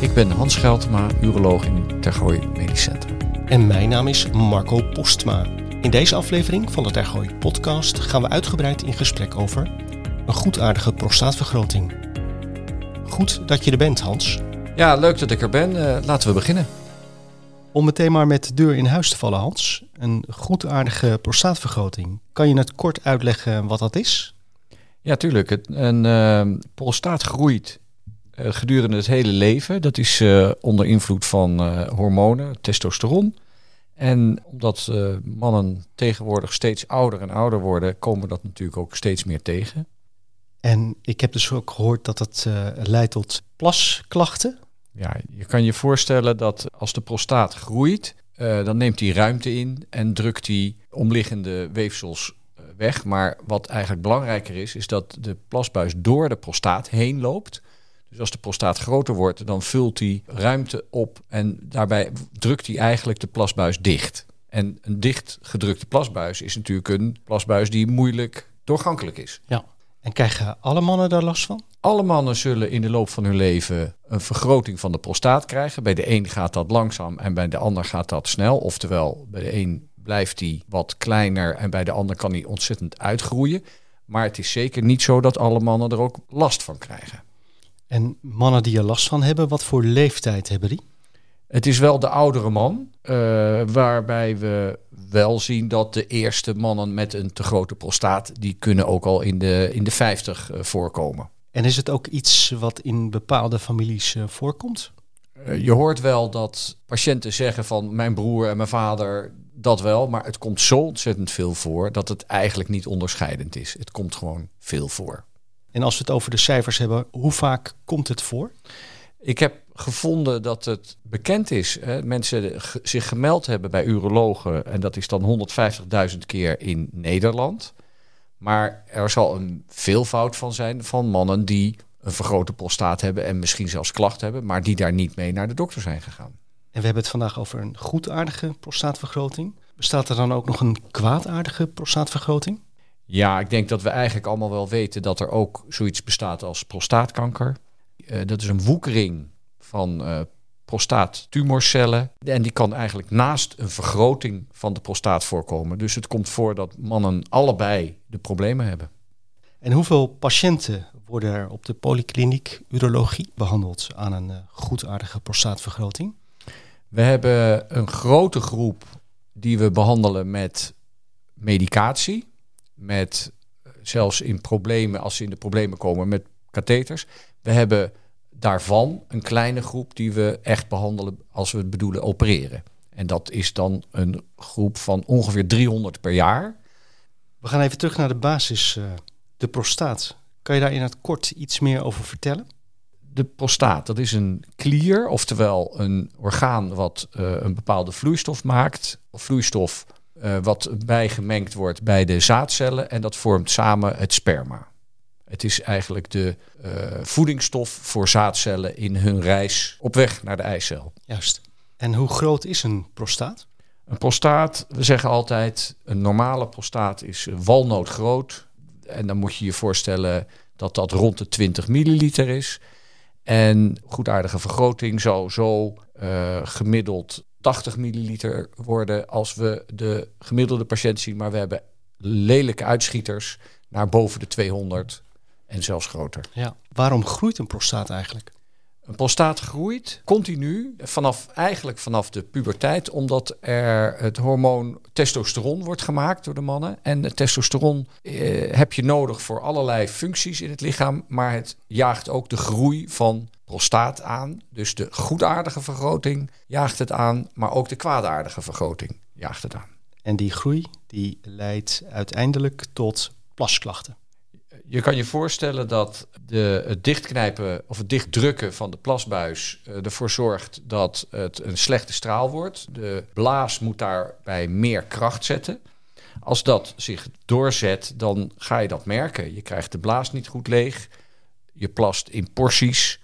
Ik ben Hans Geltema, uroloog in Tergooi Medisch Centrum. En mijn naam is Marco Postma. In deze aflevering van de Tergooi podcast gaan we uitgebreid in gesprek over een goedaardige prostaatvergroting. Goed dat je er bent, Hans. Ja, leuk dat ik er ben. Uh, laten we beginnen. Om meteen maar met de deur in huis te vallen, Hans. Een goedaardige prostaatvergroting. Kan je het kort uitleggen wat dat is? Ja, tuurlijk. Een uh, prostaat groeit gedurende het hele leven. Dat is uh, onder invloed van hormonen, testosteron. En omdat mannen tegenwoordig steeds ouder en ouder worden, komen dat natuurlijk ook steeds meer tegen. En ik heb dus ook gehoord dat het leidt tot plasklachten. Ja, je kan je voorstellen dat als de prostaat groeit, uh, dan neemt hij ruimte in en drukt hij omliggende weefsels weg. Maar wat eigenlijk belangrijker is, is dat de plasbuis door de prostaat heen loopt. Dus als de prostaat groter wordt, dan vult hij ruimte op en daarbij drukt hij eigenlijk de plasbuis dicht. En een dicht gedrukte plasbuis is natuurlijk een plasbuis die moeilijk doorgankelijk is. Ja. En krijgen alle mannen daar last van? Alle mannen zullen in de loop van hun leven een vergroting van de prostaat krijgen. Bij de een gaat dat langzaam en bij de ander gaat dat snel. Oftewel, bij de een blijft die wat kleiner en bij de ander kan die ontzettend uitgroeien. Maar het is zeker niet zo dat alle mannen er ook last van krijgen. En mannen die er last van hebben, wat voor leeftijd hebben die? Het is wel de oudere man, uh, waarbij we wel zien dat de eerste mannen met een te grote prostaat, die kunnen ook al in de, in de 50 uh, voorkomen. En is het ook iets wat in bepaalde families uh, voorkomt? je hoort wel dat patiënten zeggen van mijn broer en mijn vader dat wel, maar het komt zo ontzettend veel voor dat het eigenlijk niet onderscheidend is. Het komt gewoon veel voor. En als we het over de cijfers hebben, hoe vaak komt het voor? Ik heb gevonden dat het bekend is. Hè, mensen zich gemeld hebben bij urologen. En dat is dan 150.000 keer in Nederland. Maar er zal een veelvoud van zijn van mannen die een vergrote prostaat hebben en misschien zelfs klachten hebben, maar die daar niet mee naar de dokter zijn gegaan. En we hebben het vandaag over een goedaardige prostaatvergroting. Bestaat er dan ook nog een kwaadaardige prostaatvergroting? Ja, ik denk dat we eigenlijk allemaal wel weten dat er ook zoiets bestaat als prostaatkanker. Uh, dat is een woekering van uh, prostaattumorcellen. En die kan eigenlijk naast een vergroting van de prostaat voorkomen. Dus het komt voor dat mannen allebei de problemen hebben. En hoeveel patiënten worden er op de polykliniek urologie behandeld aan een uh, goedaardige prostaatvergroting? We hebben een grote groep die we behandelen met medicatie. Met zelfs in problemen, als ze in de problemen komen, met katheters. We hebben daarvan een kleine groep die we echt behandelen als we het bedoelen opereren. En dat is dan een groep van ongeveer 300 per jaar. We gaan even terug naar de basis, uh, de prostaat. Kan je daar in het kort iets meer over vertellen? De prostaat, dat is een klier, oftewel een orgaan wat uh, een bepaalde vloeistof maakt. Vloeistof uh, wat bijgemengd wordt bij de zaadcellen en dat vormt samen het sperma. Het is eigenlijk de uh, voedingsstof voor zaadcellen in hun reis op weg naar de eicel. Juist. En hoe groot is een prostaat? Een prostaat, we zeggen altijd, een normale prostaat is walnootgroot. En dan moet je je voorstellen dat dat rond de 20 milliliter is. En goedaardige vergroting zou zo uh, gemiddeld 80 milliliter worden als we de gemiddelde patiënt zien. Maar we hebben lelijke uitschieters naar boven de 200 en zelfs groter. Ja. Waarom groeit een prostaat eigenlijk? Een prostaat groeit continu, vanaf, eigenlijk vanaf de puberteit, omdat er het hormoon testosteron wordt gemaakt door de mannen. En het testosteron eh, heb je nodig voor allerlei functies in het lichaam, maar het jaagt ook de groei van prostaat aan. Dus de goedaardige vergroting jaagt het aan, maar ook de kwaadaardige vergroting jaagt het aan. En die groei die leidt uiteindelijk tot plasklachten je kan je voorstellen dat de, het dichtknijpen of het dichtdrukken van de plasbuis uh, ervoor zorgt dat het een slechte straal wordt. De blaas moet daarbij meer kracht zetten. Als dat zich doorzet, dan ga je dat merken. Je krijgt de blaas niet goed leeg. Je plast in porties.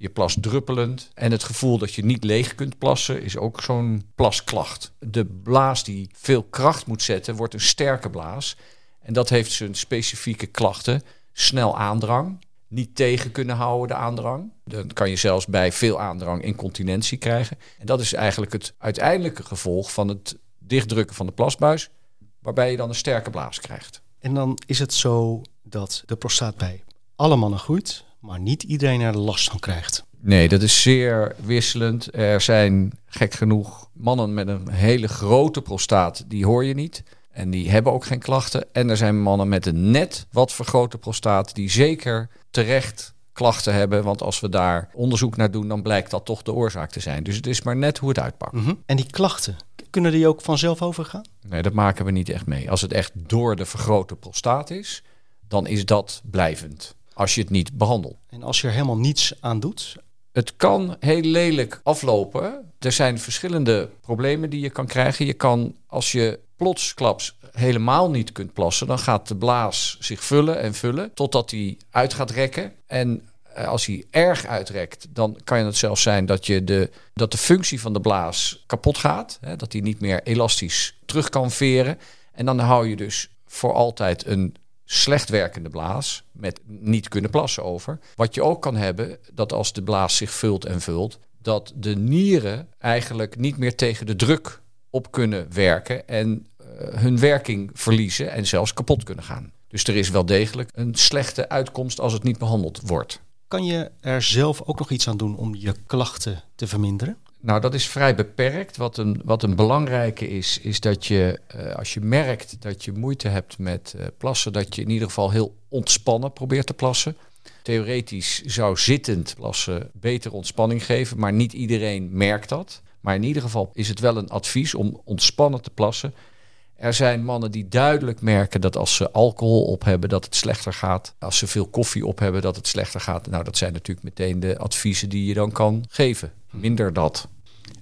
Je plast druppelend. En het gevoel dat je niet leeg kunt plassen is ook zo'n plasklacht. De blaas die veel kracht moet zetten, wordt een sterke blaas. En dat heeft zijn specifieke klachten. Snel aandrang, niet tegen kunnen houden de aandrang. Dan kan je zelfs bij veel aandrang incontinentie krijgen. En dat is eigenlijk het uiteindelijke gevolg van het dichtdrukken van de plasbuis, waarbij je dan een sterke blaas krijgt. En dan is het zo dat de prostaat bij alle mannen groeit, maar niet iedereen er last van krijgt. Nee, dat is zeer wisselend. Er zijn gek genoeg mannen met een hele grote prostaat, die hoor je niet. En die hebben ook geen klachten. En er zijn mannen met een net wat vergrote prostaat, die zeker terecht klachten hebben. Want als we daar onderzoek naar doen, dan blijkt dat toch de oorzaak te zijn. Dus het is maar net hoe het uitpakt. Mhm. En die klachten, kunnen die ook vanzelf overgaan? Nee, dat maken we niet echt mee. Als het echt door de vergrote prostaat is, dan is dat blijvend. Als je het niet behandelt. En als je er helemaal niets aan doet, het kan heel lelijk aflopen. Er zijn verschillende problemen die je kan krijgen. Je kan, als je plotsklaps helemaal niet kunt plassen, dan gaat de blaas zich vullen en vullen totdat hij uit gaat rekken. En eh, als hij erg uitrekt, dan kan het zelfs zijn dat, je de, dat de functie van de blaas kapot gaat. Hè, dat hij niet meer elastisch terug kan veren. En dan hou je dus voor altijd een slecht werkende blaas met niet kunnen plassen over. Wat je ook kan hebben, dat als de blaas zich vult en vult, dat de nieren eigenlijk niet meer tegen de druk op kunnen werken en uh, hun werking verliezen en zelfs kapot kunnen gaan. Dus er is wel degelijk een slechte uitkomst als het niet behandeld wordt. Kan je er zelf ook nog iets aan doen om je klachten te verminderen? Nou, dat is vrij beperkt. Wat een, wat een belangrijke is, is dat je uh, als je merkt dat je moeite hebt met uh, plassen, dat je in ieder geval heel ontspannen probeert te plassen. Theoretisch zou zittend plassen beter ontspanning geven, maar niet iedereen merkt dat. Maar in ieder geval is het wel een advies om ontspannen te plassen. Er zijn mannen die duidelijk merken dat als ze alcohol op hebben, dat het slechter gaat. Als ze veel koffie op hebben, dat het slechter gaat. Nou, dat zijn natuurlijk meteen de adviezen die je dan kan geven. Minder dat.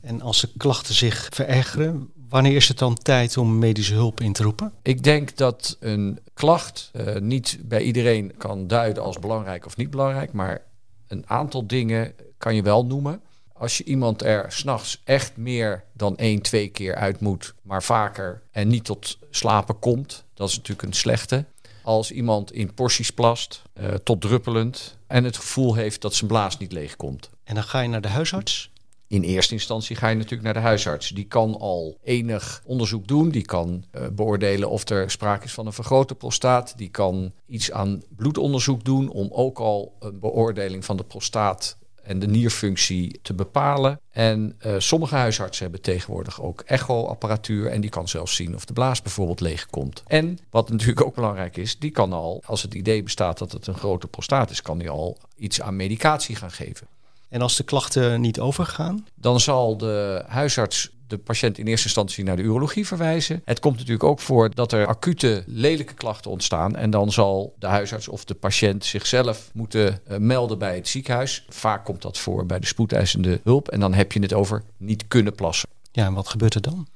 En als de klachten zich verergeren, wanneer is het dan tijd om medische hulp in te roepen? Ik denk dat een klacht uh, niet bij iedereen kan duiden als belangrijk of niet belangrijk, maar een aantal dingen kan je wel noemen. Als je iemand er s'nachts echt meer dan één, twee keer uit moet, maar vaker en niet tot slapen komt, dat is natuurlijk een slechte. Als iemand in porties plast, uh, tot druppelend, en het gevoel heeft dat zijn blaas niet leeg komt. En dan ga je naar de huisarts? In eerste instantie ga je natuurlijk naar de huisarts. Die kan al enig onderzoek doen. Die kan uh, beoordelen of er sprake is van een vergrote prostaat. Die kan iets aan bloedonderzoek doen om ook al een beoordeling van de prostaat en de nierfunctie te bepalen. En uh, sommige huisartsen hebben tegenwoordig ook echoapparatuur en die kan zelfs zien of de blaas bijvoorbeeld leeg komt. En wat natuurlijk ook belangrijk is, die kan al, als het idee bestaat dat het een grote prostaat is, kan die al iets aan medicatie gaan geven. En als de klachten niet overgaan? Dan zal de huisarts de patiënt in eerste instantie naar de urologie verwijzen. Het komt natuurlijk ook voor dat er acute lelijke klachten ontstaan. En dan zal de huisarts of de patiënt zichzelf moeten uh, melden bij het ziekenhuis. Vaak komt dat voor bij de spoedeisende hulp. En dan heb je het over niet kunnen plassen. Ja, en wat gebeurt er dan?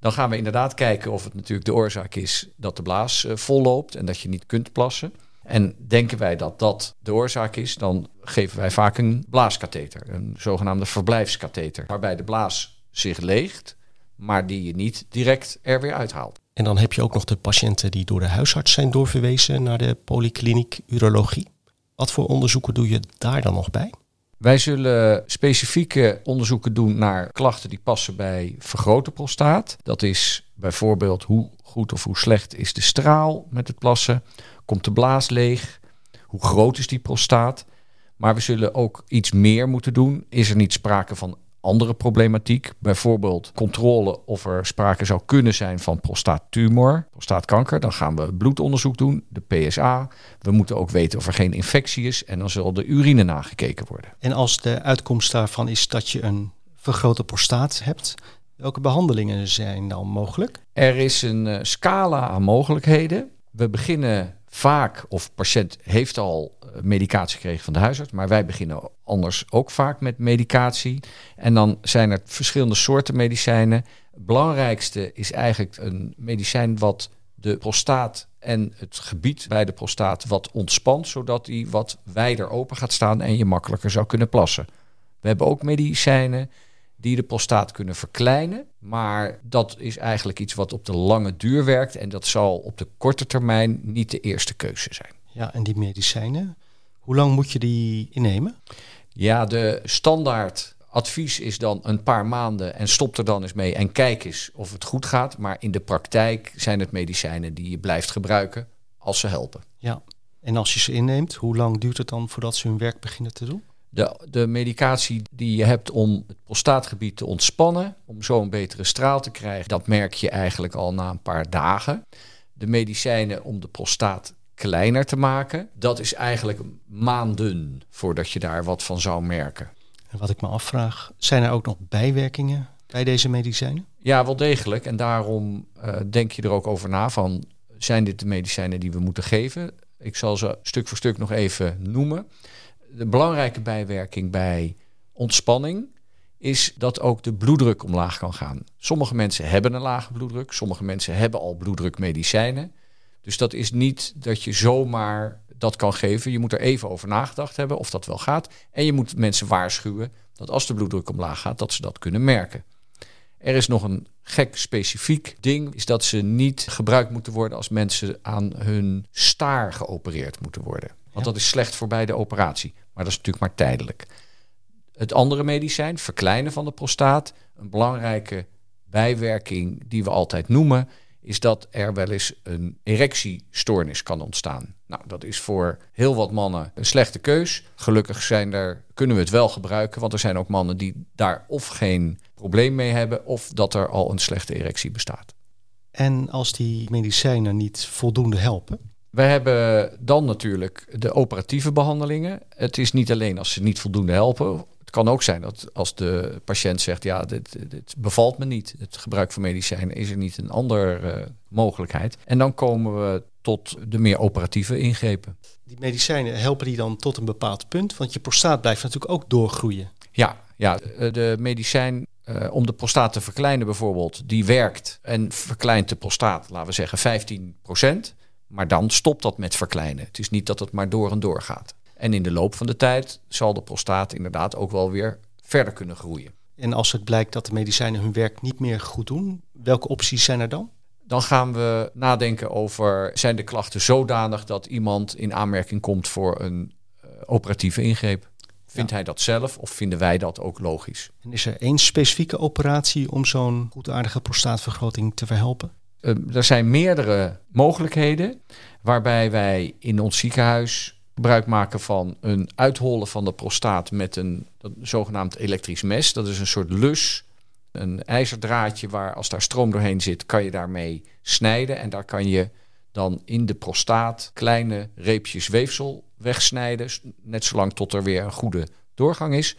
Dan gaan we inderdaad kijken of het natuurlijk de oorzaak is dat de blaas uh, volloopt en dat je niet kunt plassen. En denken wij dat dat de oorzaak is, dan geven wij vaak een blaaskatheter, een zogenaamde verblijfskatheter, waarbij de blaas zich leegt, maar die je niet direct er weer uithaalt. En dan heb je ook nog de patiënten die door de huisarts zijn doorverwezen naar de polykliniek urologie. Wat voor onderzoeken doe je daar dan nog bij? Wij zullen specifieke onderzoeken doen naar klachten die passen bij vergrote prostaat. Dat is bijvoorbeeld hoe goed of hoe slecht is de straal met het plassen. Komt de blaas leeg? Hoe groot is die prostaat? Maar we zullen ook iets meer moeten doen. Is er niet sprake van andere problematiek? Bijvoorbeeld controle of er sprake zou kunnen zijn van prostaattumor, prostaatkanker. Dan gaan we bloedonderzoek doen, de PSA. We moeten ook weten of er geen infectie is en dan zal de urine nagekeken worden. En als de uitkomst daarvan is dat je een vergrote prostaat hebt, welke behandelingen zijn dan mogelijk? Er is een uh, scala aan mogelijkheden. We beginnen vaak, of patiënt heeft al medicatie gekregen van de huisarts, maar wij beginnen anders ook vaak met medicatie. En dan zijn er verschillende soorten medicijnen. Het belangrijkste is eigenlijk een medicijn wat de prostaat en het gebied bij de prostaat wat ontspant, zodat die wat wijder open gaat staan en je makkelijker zou kunnen plassen. We hebben ook medicijnen die de prostaat kunnen verkleinen. Maar dat is eigenlijk iets wat op de lange duur werkt. En dat zal op de korte termijn niet de eerste keuze zijn. Ja, en die medicijnen, hoe lang moet je die innemen? Ja, de standaard advies is dan een paar maanden en stop er dan eens mee en kijk eens of het goed gaat. Maar in de praktijk zijn het medicijnen die je blijft gebruiken als ze helpen. Ja, en als je ze inneemt, hoe lang duurt het dan voordat ze hun werk beginnen te doen? De, de medicatie die je hebt om het prostaatgebied te ontspannen, om zo een betere straal te krijgen, dat merk je eigenlijk al na een paar dagen. De medicijnen om de prostaat kleiner te maken, dat is eigenlijk maanden voordat je daar wat van zou merken. En wat ik me afvraag, zijn er ook nog bijwerkingen bij deze medicijnen? Ja, wel degelijk. En daarom uh, denk je er ook over na van, zijn dit de medicijnen die we moeten geven? Ik zal ze stuk voor stuk nog even noemen. De belangrijke bijwerking bij ontspanning is dat ook de bloeddruk omlaag kan gaan. Sommige mensen hebben een lage bloeddruk, sommige mensen hebben al bloeddrukmedicijnen. Dus dat is niet dat je zomaar dat kan geven. Je moet er even over nagedacht hebben of dat wel gaat. En je moet mensen waarschuwen dat als de bloeddruk omlaag gaat, dat ze dat kunnen merken. Er is nog een gek specifiek ding, is dat ze niet gebruikt moeten worden als mensen aan hun staar geopereerd moeten worden. Want dat is slecht voor bij de operatie. Maar dat is natuurlijk maar tijdelijk. Het andere medicijn, verkleinen van de prostaat, een belangrijke bijwerking die we altijd noemen, is dat er wel eens een erectiestoornis kan ontstaan. Nou, dat is voor heel wat mannen een slechte keus. Gelukkig zijn er, kunnen we het wel gebruiken, want er zijn ook mannen die daar of geen probleem mee hebben, of dat er al een slechte erectie bestaat. En als die medicijnen niet voldoende helpen? We hebben dan natuurlijk de operatieve behandelingen. Het is niet alleen als ze niet voldoende helpen. Het kan ook zijn dat als de patiënt zegt: Ja, dit, dit bevalt me niet. Het gebruik van medicijnen is er niet een andere uh, mogelijkheid. En dan komen we tot de meer operatieve ingrepen. Die medicijnen helpen die dan tot een bepaald punt? Want je prostaat blijft natuurlijk ook doorgroeien. Ja, ja de medicijn uh, om de prostaat te verkleinen bijvoorbeeld, die werkt en verkleint de prostaat, laten we zeggen 15 Maar dan stopt dat met verkleinen. Het is niet dat het maar door en door gaat. En in de loop van de tijd zal de prostaat inderdaad ook wel weer verder kunnen groeien. En als het blijkt dat de medicijnen hun werk niet meer goed doen, welke opties zijn er dan? Dan gaan we nadenken over zijn de klachten zodanig dat iemand in aanmerking komt voor een uh, operatieve ingreep. Vindt hij dat zelf of vinden wij dat ook logisch? En is er één specifieke operatie om zo'n goedaardige prostaatvergroting te verhelpen? Uh, er zijn meerdere mogelijkheden waarbij wij in ons ziekenhuis gebruik maken van een uithollen van de prostaat met een, zogenaamd elektrisch mes. Dat is een soort lus, een ijzerdraadje waar als daar stroom doorheen zit, kan je daarmee snijden. En daar kan je dan in de prostaat kleine reepjes weefsel wegsnijden, net zolang tot er weer een goede doorgang is.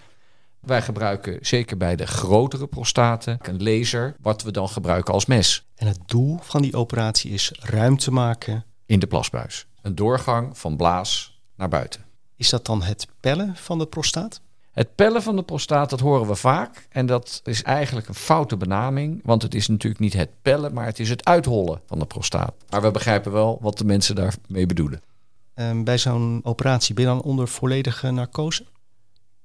Wij gebruiken zeker bij de grotere prostaten een laser, wat we dan gebruiken als mes. En het doel van die operatie is ruimte maken in de plasbuis. Een doorgang van blaas naar buiten. Is dat dan het pellen van de prostaat? Het pellen van de prostaat, dat horen we vaak. En dat is eigenlijk een foute benaming. Want het is natuurlijk niet het pellen, maar het is het uithollen van de prostaat. Maar we begrijpen wel wat de mensen daarmee bedoelen. Um, bij zo'n operatie ben je dan onder volledige narcose?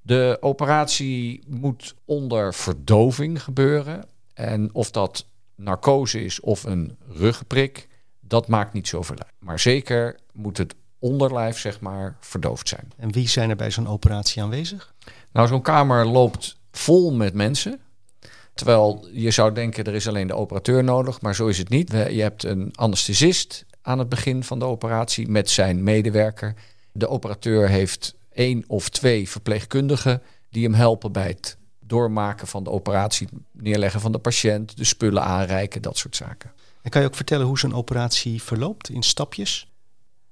De operatie moet onder verdoving gebeuren. En of dat narcose is of een ruggenprik, dat maakt niet zoveel uit. Maar zeker moet het onderlijf, zeg maar, verdoofd zijn. En wie zijn er bij zo'n operatie aanwezig? Nou, zo'n kamer loopt vol met mensen. Terwijl je zou denken, er is alleen de operateur nodig, maar zo is het niet. Je hebt een anesthesist aan het begin van de operatie met zijn medewerker. De operateur heeft één of twee verpleegkundigen die hem helpen bij het doormaken van de operatie, neerleggen van de patiënt, de spullen aanreiken, dat soort zaken. En kan je ook vertellen hoe zo'n operatie verloopt in stapjes?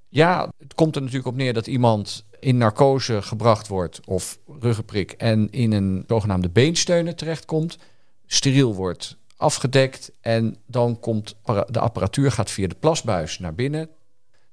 Ja, het komt er natuurlijk op neer dat iemand in narcose gebracht wordt of ruggenprik en in een zogenaamde beensteunen terechtkomt, steriel wordt afgedekt en dan komt de apparatuur gaat via de plasbuis naar binnen.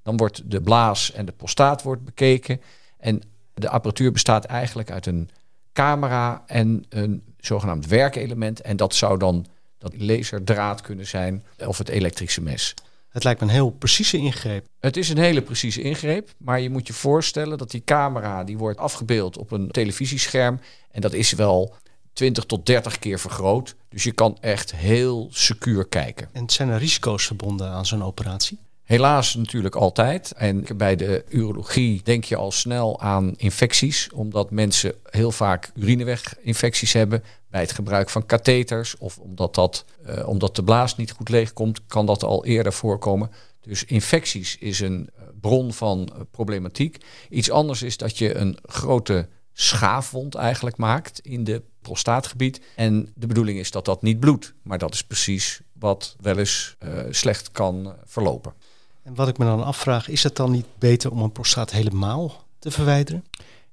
Dan wordt de blaas en de prostaat wordt bekeken en de apparatuur bestaat eigenlijk uit een camera en een zogenaamd werkelement en dat zou dan dat laserdraad kunnen zijn of het elektrische mes. Het lijkt me een heel precieze ingreep. Het is een hele precieze ingreep, maar je moet je voorstellen dat die camera die wordt afgebeeld op een televisiescherm en dat is wel 20 tot 30 keer vergroot. Dus je kan echt heel secuur kijken. En zijn er risico's verbonden aan zo'n operatie? Helaas natuurlijk altijd. En bij de urologie denk je al snel aan infecties, omdat mensen heel vaak urineweginfecties hebben bij het gebruik van katheters of omdat, dat, uh, omdat de blaas niet goed leegkomt, kan dat al eerder voorkomen. Dus infecties is een eh, bron van eh, problematiek. Iets anders is dat je een grote schaafwond eigenlijk maakt in de prostaatgebied. En de bedoeling is dat dat niet bloedt. Maar dat is precies wat wel eens slecht kan verlopen. En wat ik me dan afvraag, is het dan niet beter om een prostaat helemaal te verwijderen?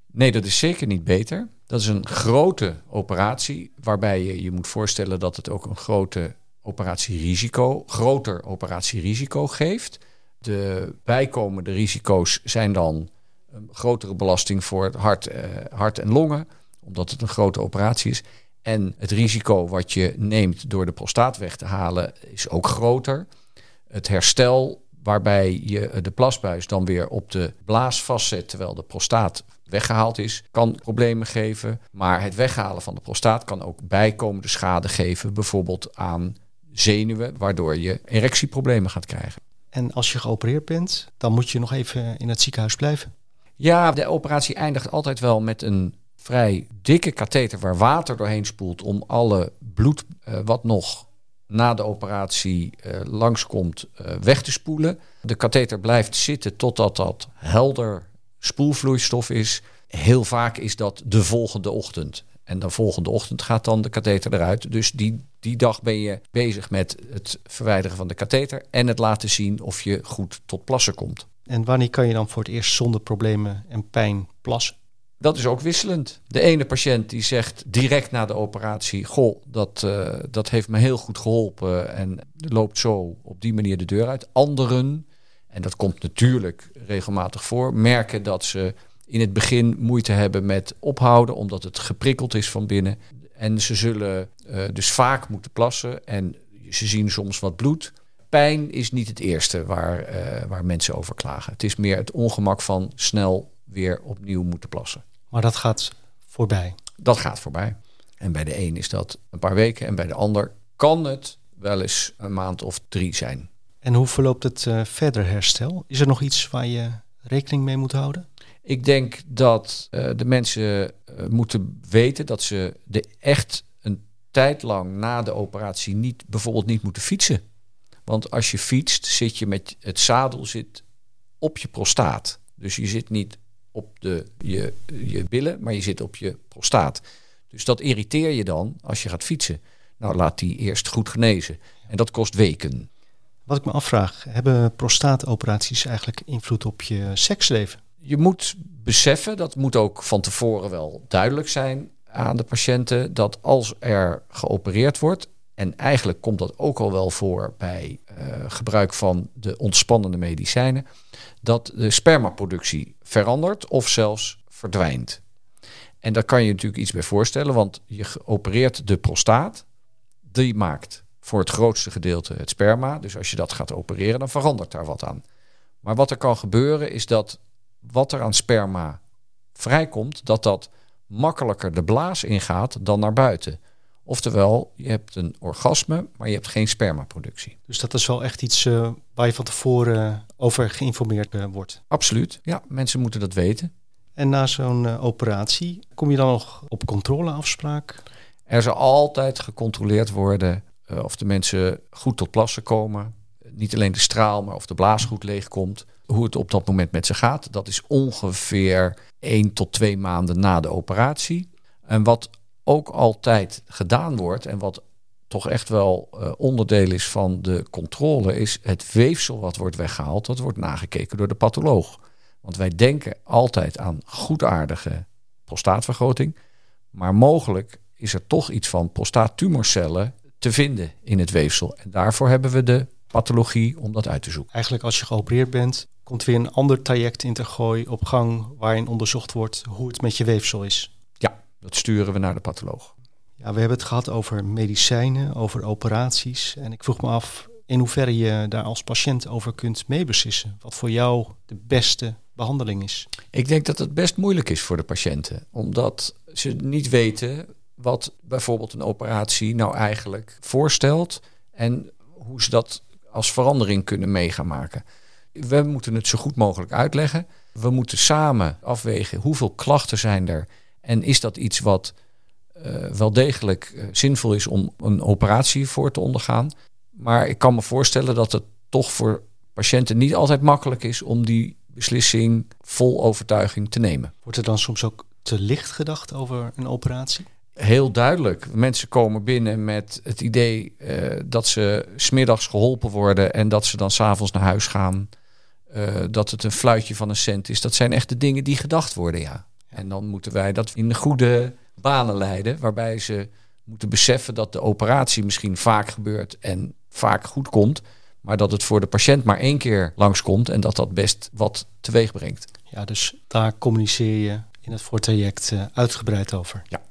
Nee, dat is zeker niet beter. Dat is een grote operatie waarbij je je moet voorstellen dat het ook een grote operatierisico, groter operatierisico geeft. De bijkomende risico's zijn dan een grotere belasting voor het hart, eh, hart en longen, omdat het een grote operatie is. En het risico wat je neemt door de prostaat weg te halen is ook groter. Het herstel waarbij je de plasbuis dan weer op de blaas vastzet terwijl de prostaat weggehaald is, kan problemen geven. Maar het weghalen van de prostaat kan ook bijkomende schade geven, bijvoorbeeld aan zenuwen, waardoor je erectieproblemen gaat krijgen. En als je geopereerd bent, dan moet je nog even in het ziekenhuis blijven. Ja, de operatie eindigt altijd wel met een vrij dikke katheter waar water doorheen spoelt om alle bloed uh, wat nog na de operatie uh, langskomt uh, weg te spoelen. De katheter blijft zitten totdat dat helder spoelvloeistof is. Heel vaak is dat de volgende ochtend. En de volgende ochtend gaat dan de katheter eruit. Dus die, die dag ben je bezig met het verwijderen van de katheter en het laten zien of je goed tot plassen komt. En wanneer kan je dan voor het eerst zonder problemen en pijn plassen? Dat is ook wisselend. De ene patiënt die zegt direct na de operatie: Goh, dat, uh, dat heeft me heel goed geholpen en loopt zo op die manier de deur uit. Anderen, en dat komt natuurlijk regelmatig voor, merken dat ze in het begin moeite hebben met ophouden, omdat het geprikkeld is van binnen. En ze zullen uh, dus vaak moeten plassen en ze zien soms wat bloed. Pijn is niet het eerste waar, uh, waar mensen over klagen. Het is meer het ongemak van snel weer opnieuw moeten plassen. Maar dat gaat voorbij. Dat gaat voorbij. En bij de een is dat een paar weken en bij de ander kan het wel eens een maand of drie zijn. En hoe verloopt het uh, verder herstel? Is er nog iets waar je rekening mee moet houden? Ik denk dat uh, de mensen uh, moeten weten dat ze de echt een tijd lang na de operatie niet, bijvoorbeeld niet moeten fietsen. Want als je fietst, zit je met het zadel zit op je prostaat. Dus je zit niet op de, je, je billen, maar je zit op je prostaat. Dus dat irriteer je dan als je gaat fietsen. Nou, laat die eerst goed genezen. En dat kost weken. Wat ik me afvraag, hebben prostaatoperaties eigenlijk invloed op je seksleven? Je moet beseffen, dat moet ook van tevoren wel duidelijk zijn aan de patiënten, dat als er geopereerd wordt, en eigenlijk komt dat ook al wel voor bij uh, gebruik van de ontspannende medicijnen, dat de spermaproductie verandert of zelfs verdwijnt. En daar kan je natuurlijk iets bij voorstellen, want je opereert de prostaat, die maakt voor het grootste gedeelte het sperma. Dus als je dat gaat opereren, dan verandert daar wat aan. Maar wat er kan gebeuren is dat wat er aan sperma vrijkomt, dat dat makkelijker de blaas ingaat dan naar buiten. Oftewel, je hebt een orgasme, maar je hebt geen spermaproductie. Dus dat is wel echt iets uh, waar je van tevoren over geïnformeerd uh, wordt. Absoluut, ja, mensen moeten dat weten. En na zo'n uh, operatie, kom je dan nog op controleafspraak? Er zal altijd gecontroleerd worden of de mensen goed tot plassen komen. Niet alleen de straal, maar of de blaas goed leegkomt. Hoe het op dat moment met ze gaat, dat is ongeveer 1 tot 2 maanden na de operatie. En wat ook altijd gedaan wordt en wat toch echt wel uh, onderdeel is van de controle, is het weefsel wat wordt weggehaald. Dat wordt nagekeken door de patholoog. Want wij denken altijd aan goedaardige prostaatvergroting. Maar mogelijk is er toch iets van prostaattumorcellen te vinden in het weefsel. En daarvoor hebben we de pathologie om dat uit te zoeken. Eigenlijk als je geopereerd bent, komt weer een ander traject in te gooien op gang waarin onderzocht wordt hoe het met je weefsel is. Dat sturen we naar de patholoog. Ja, we hebben het gehad over medicijnen, over operaties. En ik vroeg me af in hoeverre je daar als patiënt over kunt meebeslissen. Wat voor jou de beste behandeling is. Ik denk dat het best moeilijk is voor de patiënten. Omdat ze niet weten wat bijvoorbeeld een operatie nou eigenlijk voorstelt. En hoe ze dat als verandering kunnen mee gaan maken. We moeten het zo goed mogelijk uitleggen. We moeten samen afwegen hoeveel klachten zijn er. En is dat iets wat uh, wel degelijk uh, zinvol is om een operatie voor te ondergaan. Maar ik kan me voorstellen dat het toch voor patiënten niet altijd makkelijk is om die beslissing vol overtuiging te nemen. Wordt er dan soms ook te licht gedacht over een operatie? Heel duidelijk. Mensen komen binnen met het idee uh, dat ze smiddags geholpen worden en dat ze dan s'avonds naar huis gaan. Uh, dat het een fluitje van een cent is. Dat zijn echt de dingen die gedacht worden, ja. En dan moeten wij dat in de goede banen leiden, waarbij ze moeten beseffen dat de operatie misschien vaak gebeurt en vaak goed komt, maar dat het voor de patiënt maar één keer langskomt en dat dat best wat teweeg brengt. Ja, dus daar communiceer je in het voortraject uh, uitgebreid over. Ja.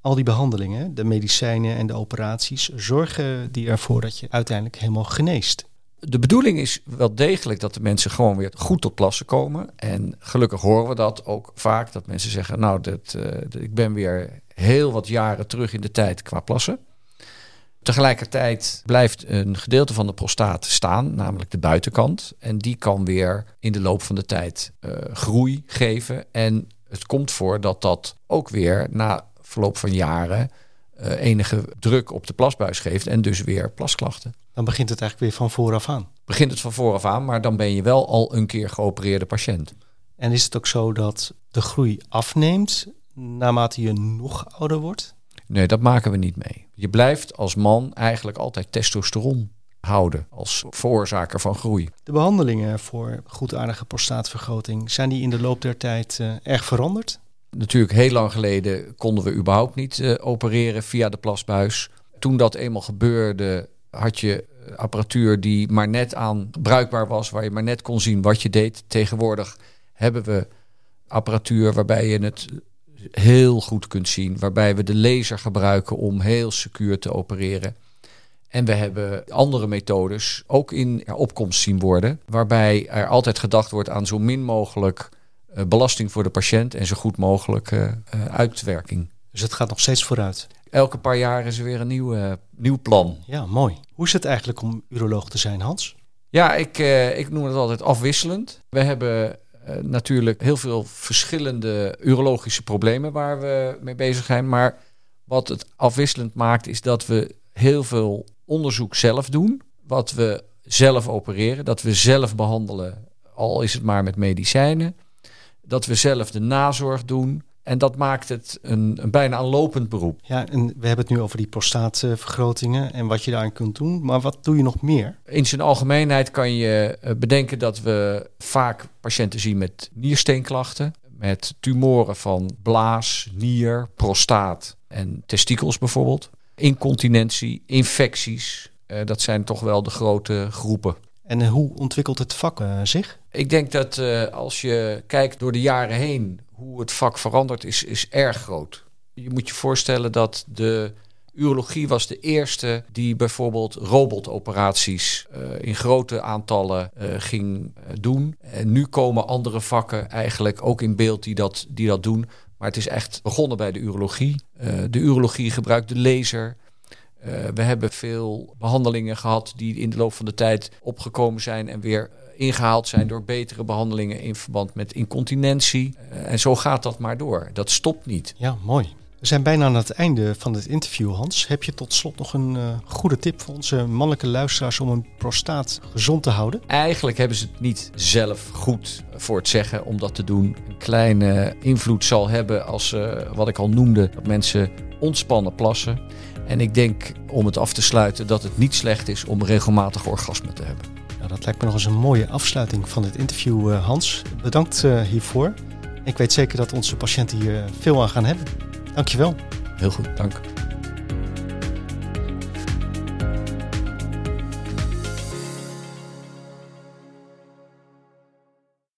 Al die behandelingen, de medicijnen en de operaties, zorgen die ervoor dat je uiteindelijk helemaal geneest. De bedoeling is wel degelijk dat de mensen gewoon weer goed tot plassen komen. En gelukkig horen we dat ook vaak. Dat mensen zeggen, nou, dat, uh, ik ben weer heel wat jaren terug in de tijd qua plassen. Tegelijkertijd blijft een gedeelte van de prostaat staan, namelijk de buitenkant. En die kan weer in de loop van de tijd uh, groei geven. En het komt voor dat dat ook weer na verloop van jaren uh, enige druk op de plasbuis geeft en dus weer plasklachten. Dan begint het eigenlijk weer van vooraf aan. Begint het van vooraf aan, maar dan ben je wel al een keer geopereerde patiënt. En is het ook zo dat de groei afneemt naarmate je nog ouder wordt? Nee, dat maken we niet mee. Je blijft als man eigenlijk altijd testosteron houden als veroorzaker van groei. De behandelingen voor goedaardige prostaatvergroting, zijn die in de loop der tijd uh, erg veranderd? Natuurlijk, heel lang geleden konden we überhaupt niet uh, opereren via de plasbuis. Toen dat eenmaal gebeurde, had je apparatuur die maar net aan bruikbaar was, waar je maar net kon zien wat je deed. Tegenwoordig hebben we apparatuur waarbij je het heel goed kunt zien, waarbij we de laser gebruiken om heel secuur te opereren. En we hebben andere methodes ook in opkomst zien worden, waarbij er altijd gedacht wordt aan zo min mogelijk uh, belasting voor de patiënt en zo goed mogelijk uh, uh, uitwerking. Dus het gaat nog steeds vooruit. Elke paar jaar is er weer een nieuw, nieuw plan. Ja, mooi. Hoe is het eigenlijk om uroloog te zijn, Hans? Ja, ik, ik noem het altijd afwisselend. We hebben uh, natuurlijk heel veel verschillende urologische problemen waar we mee bezig zijn. Maar wat het afwisselend maakt, is dat we heel veel onderzoek zelf doen. Wat we zelf opereren, dat we zelf behandelen, al is het maar met medicijnen. Dat we zelf de nazorg doen. En dat maakt het een, een bijna een lopend beroep. Ja, en we hebben het nu over die prostaatvergrotingen en wat je daaraan kunt doen. Maar wat doe je nog meer? In zijn algemeenheid kan je bedenken dat we vaak patiënten zien met niersteenklachten. Met tumoren van blaas, nier, prostaat en testikels bijvoorbeeld. Incontinentie, infecties. Dat zijn toch wel de grote groepen. En hoe ontwikkelt het vak uh, zich? Ik denk dat uh, als je kijkt door de jaren heen hoe het vak verandert, is, is erg groot. Je moet je voorstellen dat de urologie was de eerste die bijvoorbeeld robotoperaties uh, in grote aantallen ging doen. En nu komen andere vakken eigenlijk ook in beeld die dat, die dat doen. Maar het is echt begonnen bij de urologie. de urologie gebruikt de laser. We hebben veel behandelingen gehad die in de loop van de tijd opgekomen zijn en weer ingehaald zijn door betere behandelingen in verband met incontinentie. Uh, en zo gaat dat maar door. Dat stopt niet. Ja, mooi. We zijn bijna aan het einde van het interview, Hans. Heb je tot slot nog een uh, goede tip voor onze mannelijke luisteraars om een prostaat gezond te houden? Eigenlijk hebben ze het niet zelf goed voor het zeggen om dat te doen. Een kleine invloed zal hebben als, uh, wat ik al noemde, dat mensen ontspannen plassen. En ik denk om het af te sluiten dat het niet slecht is om regelmatig orgasme te hebben. Dat lijkt me nog eens een mooie afsluiting van dit interview, uh, Hans. Bedankt uh, hiervoor. Ik weet zeker dat onze patiënten hier veel aan gaan hebben. Dankjewel. Heel goed, dank.